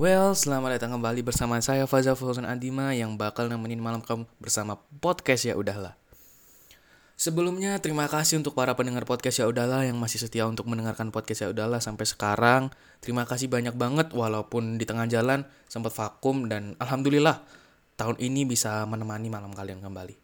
Well, selamat datang kembali bersama saya Faza Fauzan Adima yang bakal nemenin malam kamu bersama podcast ya udahlah. Sebelumnya terima kasih untuk para pendengar podcast ya udahlah yang masih setia untuk mendengarkan podcast ya udahlah sampai sekarang. Terima kasih banyak banget walaupun di tengah jalan sempat vakum dan alhamdulillah tahun ini bisa menemani malam kalian kembali.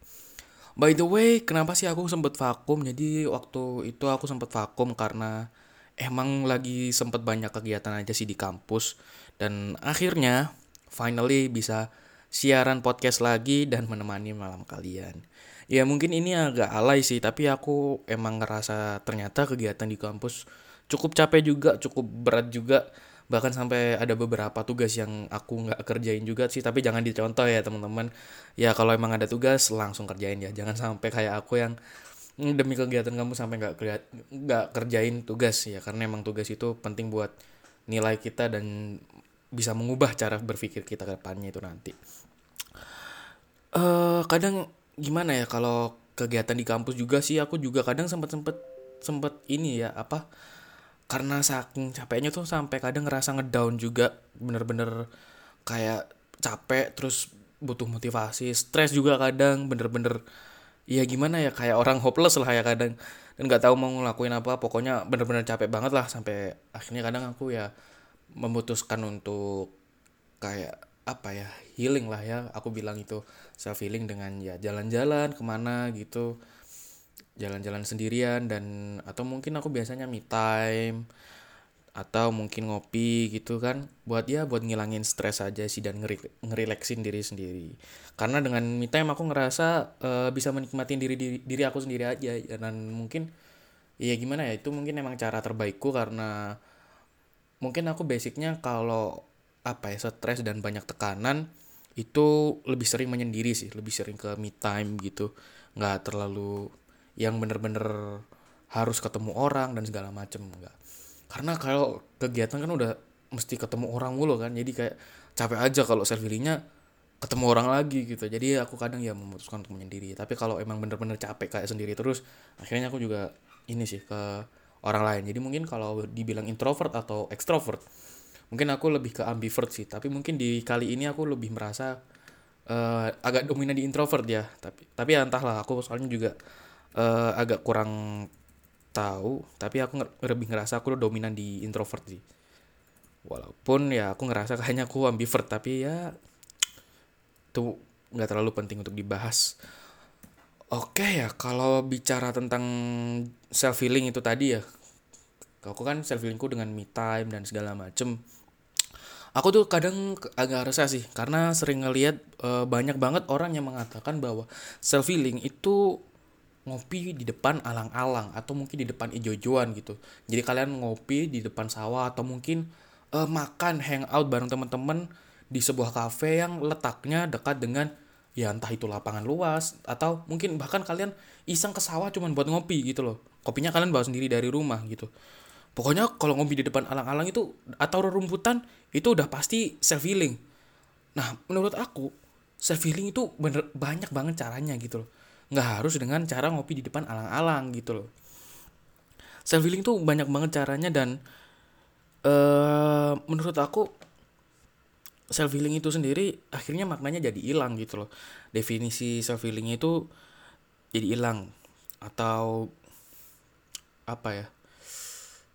By the way, kenapa sih aku sempat vakum? Jadi waktu itu aku sempat vakum karena emang lagi sempet banyak kegiatan aja sih di kampus dan akhirnya finally bisa siaran podcast lagi dan menemani malam kalian. Ya mungkin ini agak alay sih tapi aku emang ngerasa ternyata kegiatan di kampus cukup capek juga, cukup berat juga. Bahkan sampai ada beberapa tugas yang aku nggak kerjain juga sih tapi jangan dicontoh ya teman-teman. Ya kalau emang ada tugas langsung kerjain ya. Jangan sampai kayak aku yang Hmm, demi kegiatan kamu sampai nggak nggak kerjain tugas. Ya karena emang tugas itu penting buat nilai kita dan bisa mengubah cara berpikir kita ke depannya itu nanti. Uh, kadang gimana ya kalau kegiatan di kampus juga sih aku juga kadang sempet sempet sempet ini ya apa karena saking capeknya tuh sampai kadang ngerasa ngedown juga bener-bener kayak capek terus butuh motivasi stres juga kadang bener-bener ya gimana ya kayak orang hopeless lah ya kadang dan nggak tahu mau ngelakuin apa pokoknya bener-bener capek banget lah sampai akhirnya kadang aku ya memutuskan untuk kayak apa ya healing lah ya. Aku bilang itu self healing dengan ya jalan-jalan ke mana gitu. Jalan-jalan sendirian dan atau mungkin aku biasanya me time atau mungkin ngopi gitu kan. Buat ya buat ngilangin stres aja sih dan ngeri ngerileksin diri sendiri. Karena dengan me time aku ngerasa uh, bisa menikmati diri, diri diri aku sendiri aja. Dan mungkin ya gimana ya itu mungkin emang cara terbaikku karena mungkin aku basicnya kalau apa ya stres dan banyak tekanan itu lebih sering menyendiri sih lebih sering ke me time gitu. Nggak terlalu yang bener-bener harus ketemu orang dan segala macem nggak. Karena kalau kegiatan kan udah mesti ketemu orang mulu kan jadi kayak capek aja kalau self healingnya ketemu orang lagi gitu. Jadi aku kadang ya memutuskan untuk menyendiri. Tapi kalau emang bener-bener capek kayak sendiri terus akhirnya aku juga ini sih ke orang lain. Jadi mungkin kalau dibilang introvert atau extrovert mungkin aku lebih ke ambivert sih. Tapi mungkin di kali ini aku lebih merasa uh, agak dominan di introvert ya. Tapi tapi ya entahlah aku soalnya juga uh, agak kurang tahu. Tapi aku lebih ngerasa aku dominan di introvert sih. Walaupun ya aku ngerasa kayaknya aku ambivert tapi ya itu nggak terlalu penting untuk dibahas. Oke ya kalau bicara tentang self healing itu tadi ya aku kan self healingku dengan me time dan segala macem aku tuh kadang agak resah sih karena sering ngelihat e, banyak banget orang yang mengatakan bahwa self healing itu ngopi di depan alang-alang atau mungkin di depan ijo-ijoan gitu. Jadi kalian ngopi di depan sawah atau mungkin uh, makan hangout bareng teman-teman di sebuah kafe yang letaknya dekat dengan ya entah itu lapangan luas atau mungkin bahkan kalian iseng ke sawah cuman buat ngopi gitu loh. Kopinya kalian bawa sendiri dari rumah gitu. Pokoknya kalau ngopi di depan alang-alang itu atau rerumputan itu udah pasti self healing. Nah, menurut aku self healing itu bener banyak banget caranya gitu loh. Nggak harus dengan cara ngopi di depan alang-alang gitu loh. Self healing tuh banyak banget caranya dan uh, menurut aku self healing itu sendiri akhirnya maknanya jadi hilang gitu loh. Definisi self healing itu jadi hilang atau apa ya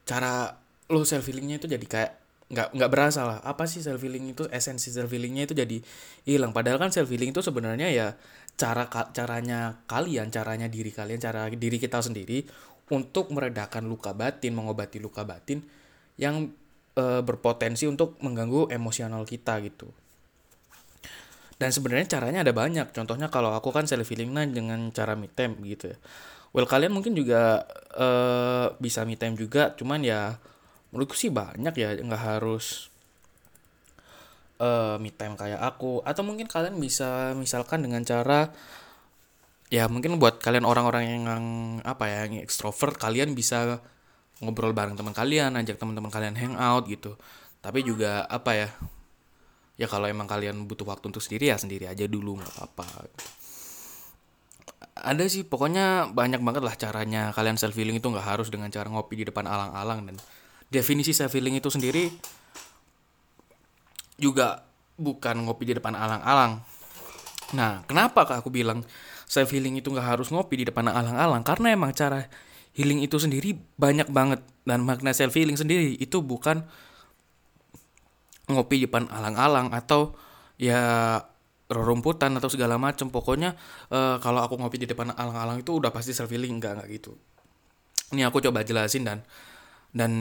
cara lo self healingnya itu jadi kayak nggak nggak berasa lah apa sih self healing itu esensi self healingnya itu jadi hilang padahal kan self healing itu sebenarnya ya cara caranya kalian, caranya diri kalian, cara diri kita sendiri untuk meredakan luka batin, mengobati luka batin yang e, berpotensi untuk mengganggu emosional kita gitu. Dan sebenarnya caranya ada banyak. Contohnya kalau aku kan self healing nah dengan cara me time gitu ya. Well kalian mungkin juga e, bisa me time juga, cuman ya menurutku sih banyak ya nggak harus uh, me time kayak aku. Atau mungkin kalian bisa misalkan dengan cara ya mungkin buat kalian orang-orang yang apa ya yang ekstrovert kalian bisa ngobrol bareng teman kalian ajak teman-teman kalian hangout gitu. Tapi juga apa ya ya kalau emang kalian butuh waktu untuk sendiri ya sendiri aja dulu nggak apa-apa ada sih pokoknya banyak banget lah caranya kalian self healing itu nggak harus dengan cara ngopi di depan alang-alang dan definisi self healing itu sendiri juga bukan ngopi di depan alang-alang. Nah, kenapa kak aku bilang self healing itu nggak harus ngopi di depan alang-alang? Karena emang cara healing itu sendiri banyak banget dan makna self healing sendiri itu bukan ngopi di depan alang-alang atau ya rerumputan atau segala macam pokoknya uh, kalau aku ngopi di depan alang-alang itu udah pasti self healing enggak enggak gitu. Ini aku coba jelasin dan dan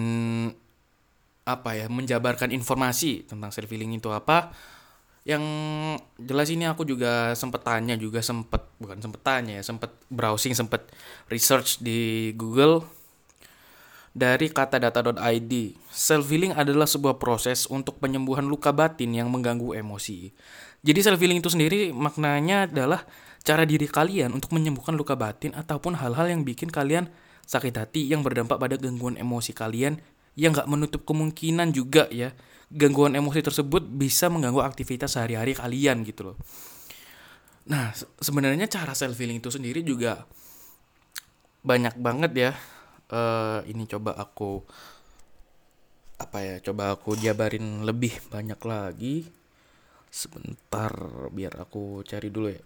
apa ya menjabarkan informasi tentang self healing itu apa. Yang jelas ini aku juga sempet tanya juga sempet bukan sempet tanya ya sempet browsing sempet research di Google. Dari kata data.id self healing adalah sebuah proses untuk penyembuhan luka batin yang mengganggu emosi jadi self healing itu sendiri maknanya adalah cara diri kalian untuk menyembuhkan luka batin ataupun hal-hal yang bikin kalian sakit hati yang berdampak pada gangguan emosi kalian yang nggak menutup kemungkinan juga ya gangguan emosi tersebut bisa mengganggu aktivitas sehari-hari kalian gitu loh. Nah, sebenarnya cara self healing itu sendiri juga banyak banget ya. Uh, ini coba aku apa ya? Coba aku jabarin lebih banyak lagi. Sebentar biar aku cari dulu ya.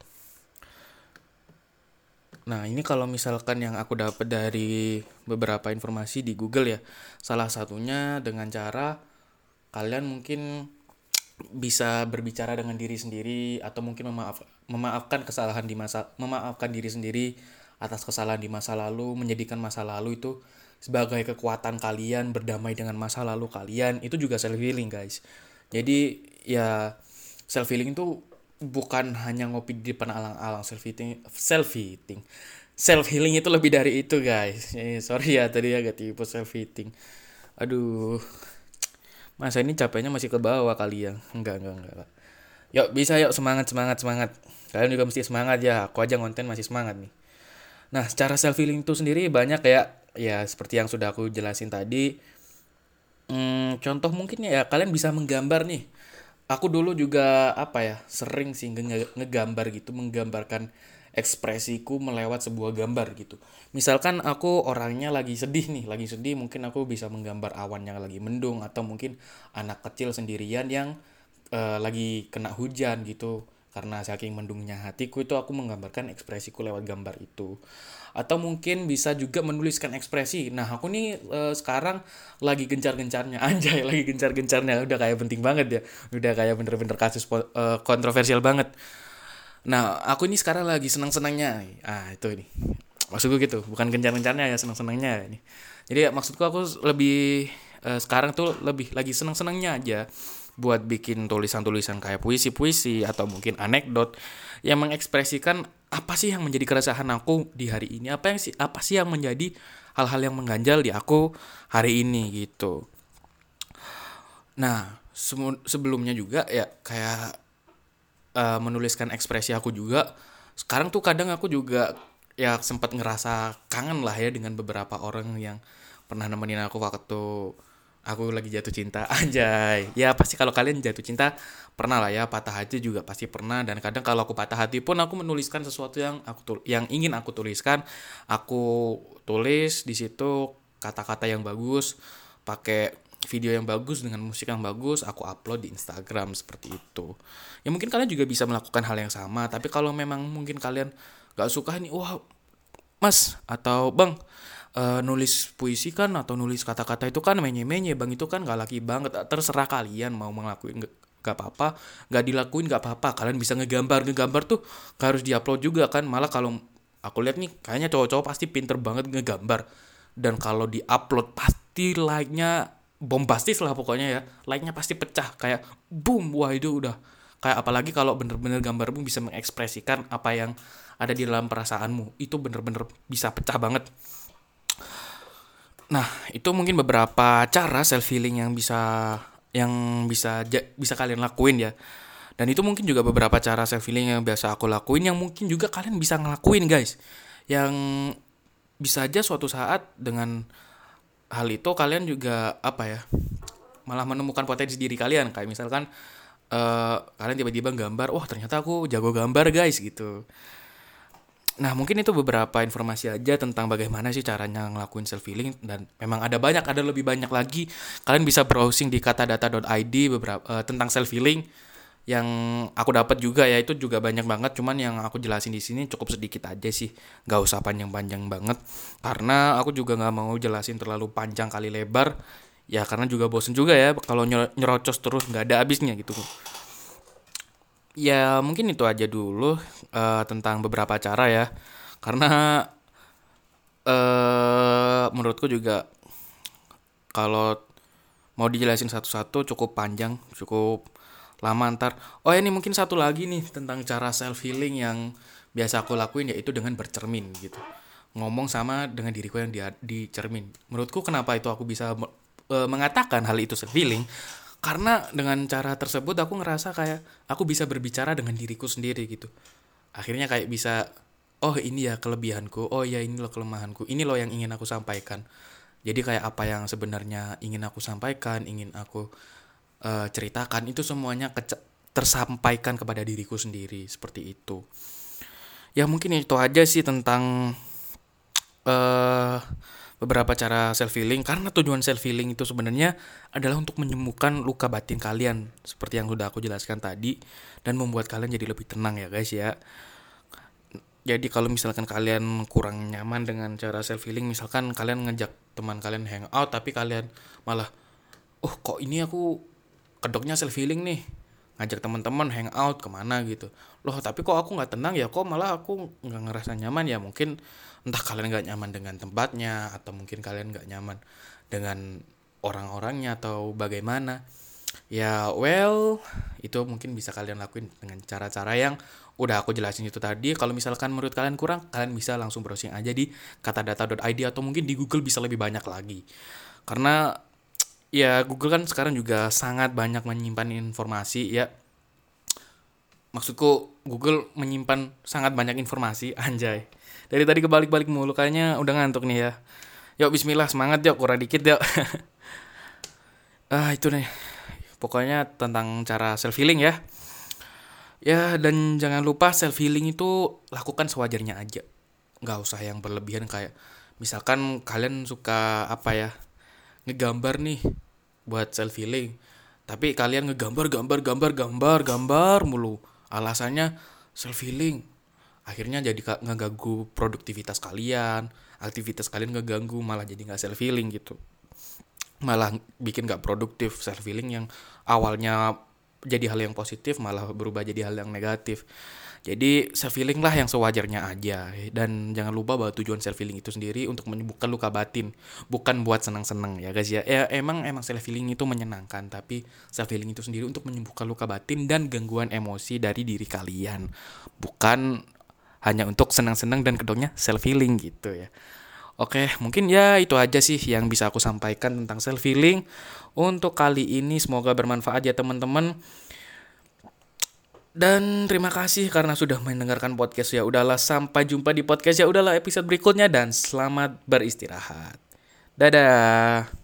Nah, ini kalau misalkan yang aku dapat dari beberapa informasi di Google ya. Salah satunya dengan cara kalian mungkin bisa berbicara dengan diri sendiri atau mungkin memaaf memaafkan kesalahan di masa memaafkan diri sendiri atas kesalahan di masa lalu menjadikan masa lalu itu sebagai kekuatan kalian berdamai dengan masa lalu kalian itu juga self healing guys jadi ya self healing itu bukan hanya ngopi di depan alang-alang self healing self healing self healing itu lebih dari itu guys. Eh, sorry ya tadi agak tipu self healing aduh. Masa ini capeknya masih ke bawah kali ya? Enggak enggak enggak yuk bisa yuk. Semangat semangat semangat. Kalian juga mesti semangat ya. Aku aja konten masih semangat nih. Nah secara self healing itu sendiri banyak ya. Ya seperti yang sudah aku jelasin tadi. Hmm, contoh mungkin ya kalian bisa menggambar nih aku dulu juga apa ya sering sih nge ngegambar gitu menggambarkan ekspresiku melewat sebuah gambar gitu. Misalkan aku orangnya lagi sedih nih, lagi sedih mungkin aku bisa menggambar awan yang lagi mendung atau mungkin anak kecil sendirian yang uh, lagi kena hujan gitu. Karena saking mendungnya hatiku itu aku menggambarkan ekspresiku lewat gambar itu. Atau mungkin bisa juga menuliskan ekspresi. Nah, aku nih uh, sekarang lagi gencar-gencarnya anjay, lagi gencar-gencarnya. Udah kayak penting banget ya. Udah kayak bener-bener kasus uh, kontroversial banget Nah, aku ini sekarang lagi senang-senangnya. Ah, itu ini. Maksudku gitu, bukan gencar-gencarnya ya, senang-senangnya ini. Jadi maksudku aku lebih uh, sekarang tuh lebih lagi senang-senangnya aja buat bikin tulisan-tulisan kayak puisi-puisi atau mungkin anekdot yang mengekspresikan apa sih yang menjadi keresahan aku di hari ini, apa yang sih apa sih yang menjadi hal-hal yang mengganjal di aku hari ini gitu. Nah, sebelumnya juga ya kayak uh, menuliskan ekspresi aku juga sekarang tuh kadang aku juga ya sempat ngerasa kangen lah ya dengan beberapa orang yang pernah nemenin aku waktu aku lagi jatuh cinta aja ya pasti kalau kalian jatuh cinta pernah lah ya patah hati juga pasti pernah. Dan kadang kalau aku patah hati pun aku menuliskan sesuatu yang aku yang ingin aku tuliskan. Aku tulis di situ kata-kata yang bagus pakai video yang bagus dengan musik yang bagus aku upload di Instagram seperti itu. Ya mungkin kalian juga bisa melakukan hal yang sama tapi kalau memang mungkin kalian gak suka nih wah mas atau bang uh, nulis puisi kan atau nulis kata-kata itu kan menye-menye bang itu kan gak laki banget. Terserah kalian mau ngelakuin gak apa-apa. Gak dilakuin gak apa-apa. Kalian bisa ngegambar ngegambar tuh gak harus diupload juga kan. Malah kalau aku lihat nih kayaknya cowok-cowok pasti pinter banget ngegambar. Dan kalau diupload pasti like-nya bombastis lah pokoknya ya. Like-nya pasti pecah. Kayak boom wah itu udah. Kayak apalagi kalau bener-bener gambarmu bisa mengekspresikan apa yang ada di dalam perasaanmu. Itu bener-bener bisa pecah banget nah itu mungkin beberapa cara self healing yang bisa yang bisa bisa kalian lakuin ya. Dan itu mungkin juga beberapa cara self healing yang biasa aku lakuin yang mungkin juga kalian bisa ngelakuin guys. Yang bisa aja suatu saat dengan hal itu kalian juga apa ya malah menemukan potensi diri kalian. Kayak misalkan uh, kalian tiba-tiba gambar wah ternyata aku jago gambar guys gitu Nah mungkin itu beberapa informasi aja tentang bagaimana sih caranya ngelakuin self healing dan memang ada banyak ada lebih banyak lagi. Kalian bisa browsing di katadata.id beberapa uh, tentang self healing yang aku dapat juga ya itu juga banyak banget. Cuman yang aku jelasin di sini cukup sedikit aja sih nggak usah panjang-panjang banget. Karena aku juga nggak mau jelasin terlalu panjang kali lebar. Ya karena juga bosen juga ya kalau nyerocos terus nggak ada habisnya gitu ya mungkin itu aja dulu uh, tentang beberapa cara ya. Karena uh, menurutku juga kalau mau dijelasin satu-satu cukup panjang cukup lama ntar. Oh ini mungkin satu lagi nih tentang cara self healing yang biasa aku lakuin yaitu dengan bercermin gitu. Ngomong sama dengan diriku yang di, di cermin menurutku kenapa itu aku bisa uh, mengatakan hal itu self healing karena dengan cara tersebut aku ngerasa kayak aku bisa berbicara dengan diriku sendiri gitu. Akhirnya kayak bisa oh ini ya kelebihanku oh ya ini loh kelemahanku ini loh yang ingin aku sampaikan. Jadi kayak apa yang sebenarnya ingin aku sampaikan ingin aku uh, ceritakan itu semuanya tersampaikan kepada diriku sendiri seperti itu. Ya mungkin itu aja sih tentang uh, beberapa cara self healing karena tujuan self healing itu sebenarnya adalah untuk menyembuhkan luka batin kalian seperti yang sudah aku jelaskan tadi dan membuat kalian jadi lebih tenang ya guys ya. Jadi kalau misalkan kalian kurang nyaman dengan cara self healing misalkan kalian ngejak teman kalian hangout tapi kalian malah oh kok ini aku kedoknya self healing nih? Ngajak teman-teman hangout ke mana gitu? Loh tapi kok aku nggak tenang ya? Kok malah aku nggak ngerasa nyaman ya? Mungkin entah kalian nggak nyaman dengan tempatnya atau mungkin kalian nggak nyaman dengan orang-orangnya atau bagaimana. Ya well itu mungkin bisa kalian lakuin dengan cara-cara yang udah aku jelasin itu tadi. Kalau misalkan menurut kalian kurang kalian bisa langsung browsing aja di katadata.id atau mungkin di Google bisa lebih banyak lagi. Karena ya Google kan sekarang juga sangat banyak menyimpan informasi ya. Maksudku Google menyimpan sangat banyak informasi anjay dari tadi kebalik-balik mulu kayaknya udah ngantuk nih ya. Yuk Bismillah semangat yuk kurang dikit yuk. Ah itu nih. Pokoknya tentang cara self healing ya. Ya dan jangan lupa self healing itu lakukan sewajarnya aja. Nggak usah yang berlebihan kayak misalkan kalian suka apa ya ngegambar nih buat self healing tapi kalian ngegambar gambar gambar gambar gambar mulu. Alasannya self healing akhirnya jadi ngeganggu produktivitas kalian aktivitas kalian ngeganggu malah jadi nggak self healing gitu malah bikin nggak produktif self healing yang awalnya jadi hal yang positif malah berubah jadi hal yang negatif jadi self healing lah yang sewajarnya aja dan jangan lupa bahwa tujuan self healing itu sendiri untuk menyembuhkan luka batin, bukan buat senang-senang ya guys ya. Ya emang emang self healing itu menyenangkan, tapi self healing itu sendiri untuk menyembuhkan luka batin dan gangguan emosi dari diri kalian. Bukan hanya untuk senang-senang dan kedoknya self healing gitu ya. Oke, mungkin ya itu aja sih yang bisa aku sampaikan tentang self healing. Untuk kali ini semoga bermanfaat ya teman-teman. Dan terima kasih karena sudah mendengarkan podcast ya. Udahlah sampai jumpa di podcast ya. Udahlah episode berikutnya dan selamat beristirahat. Dadah.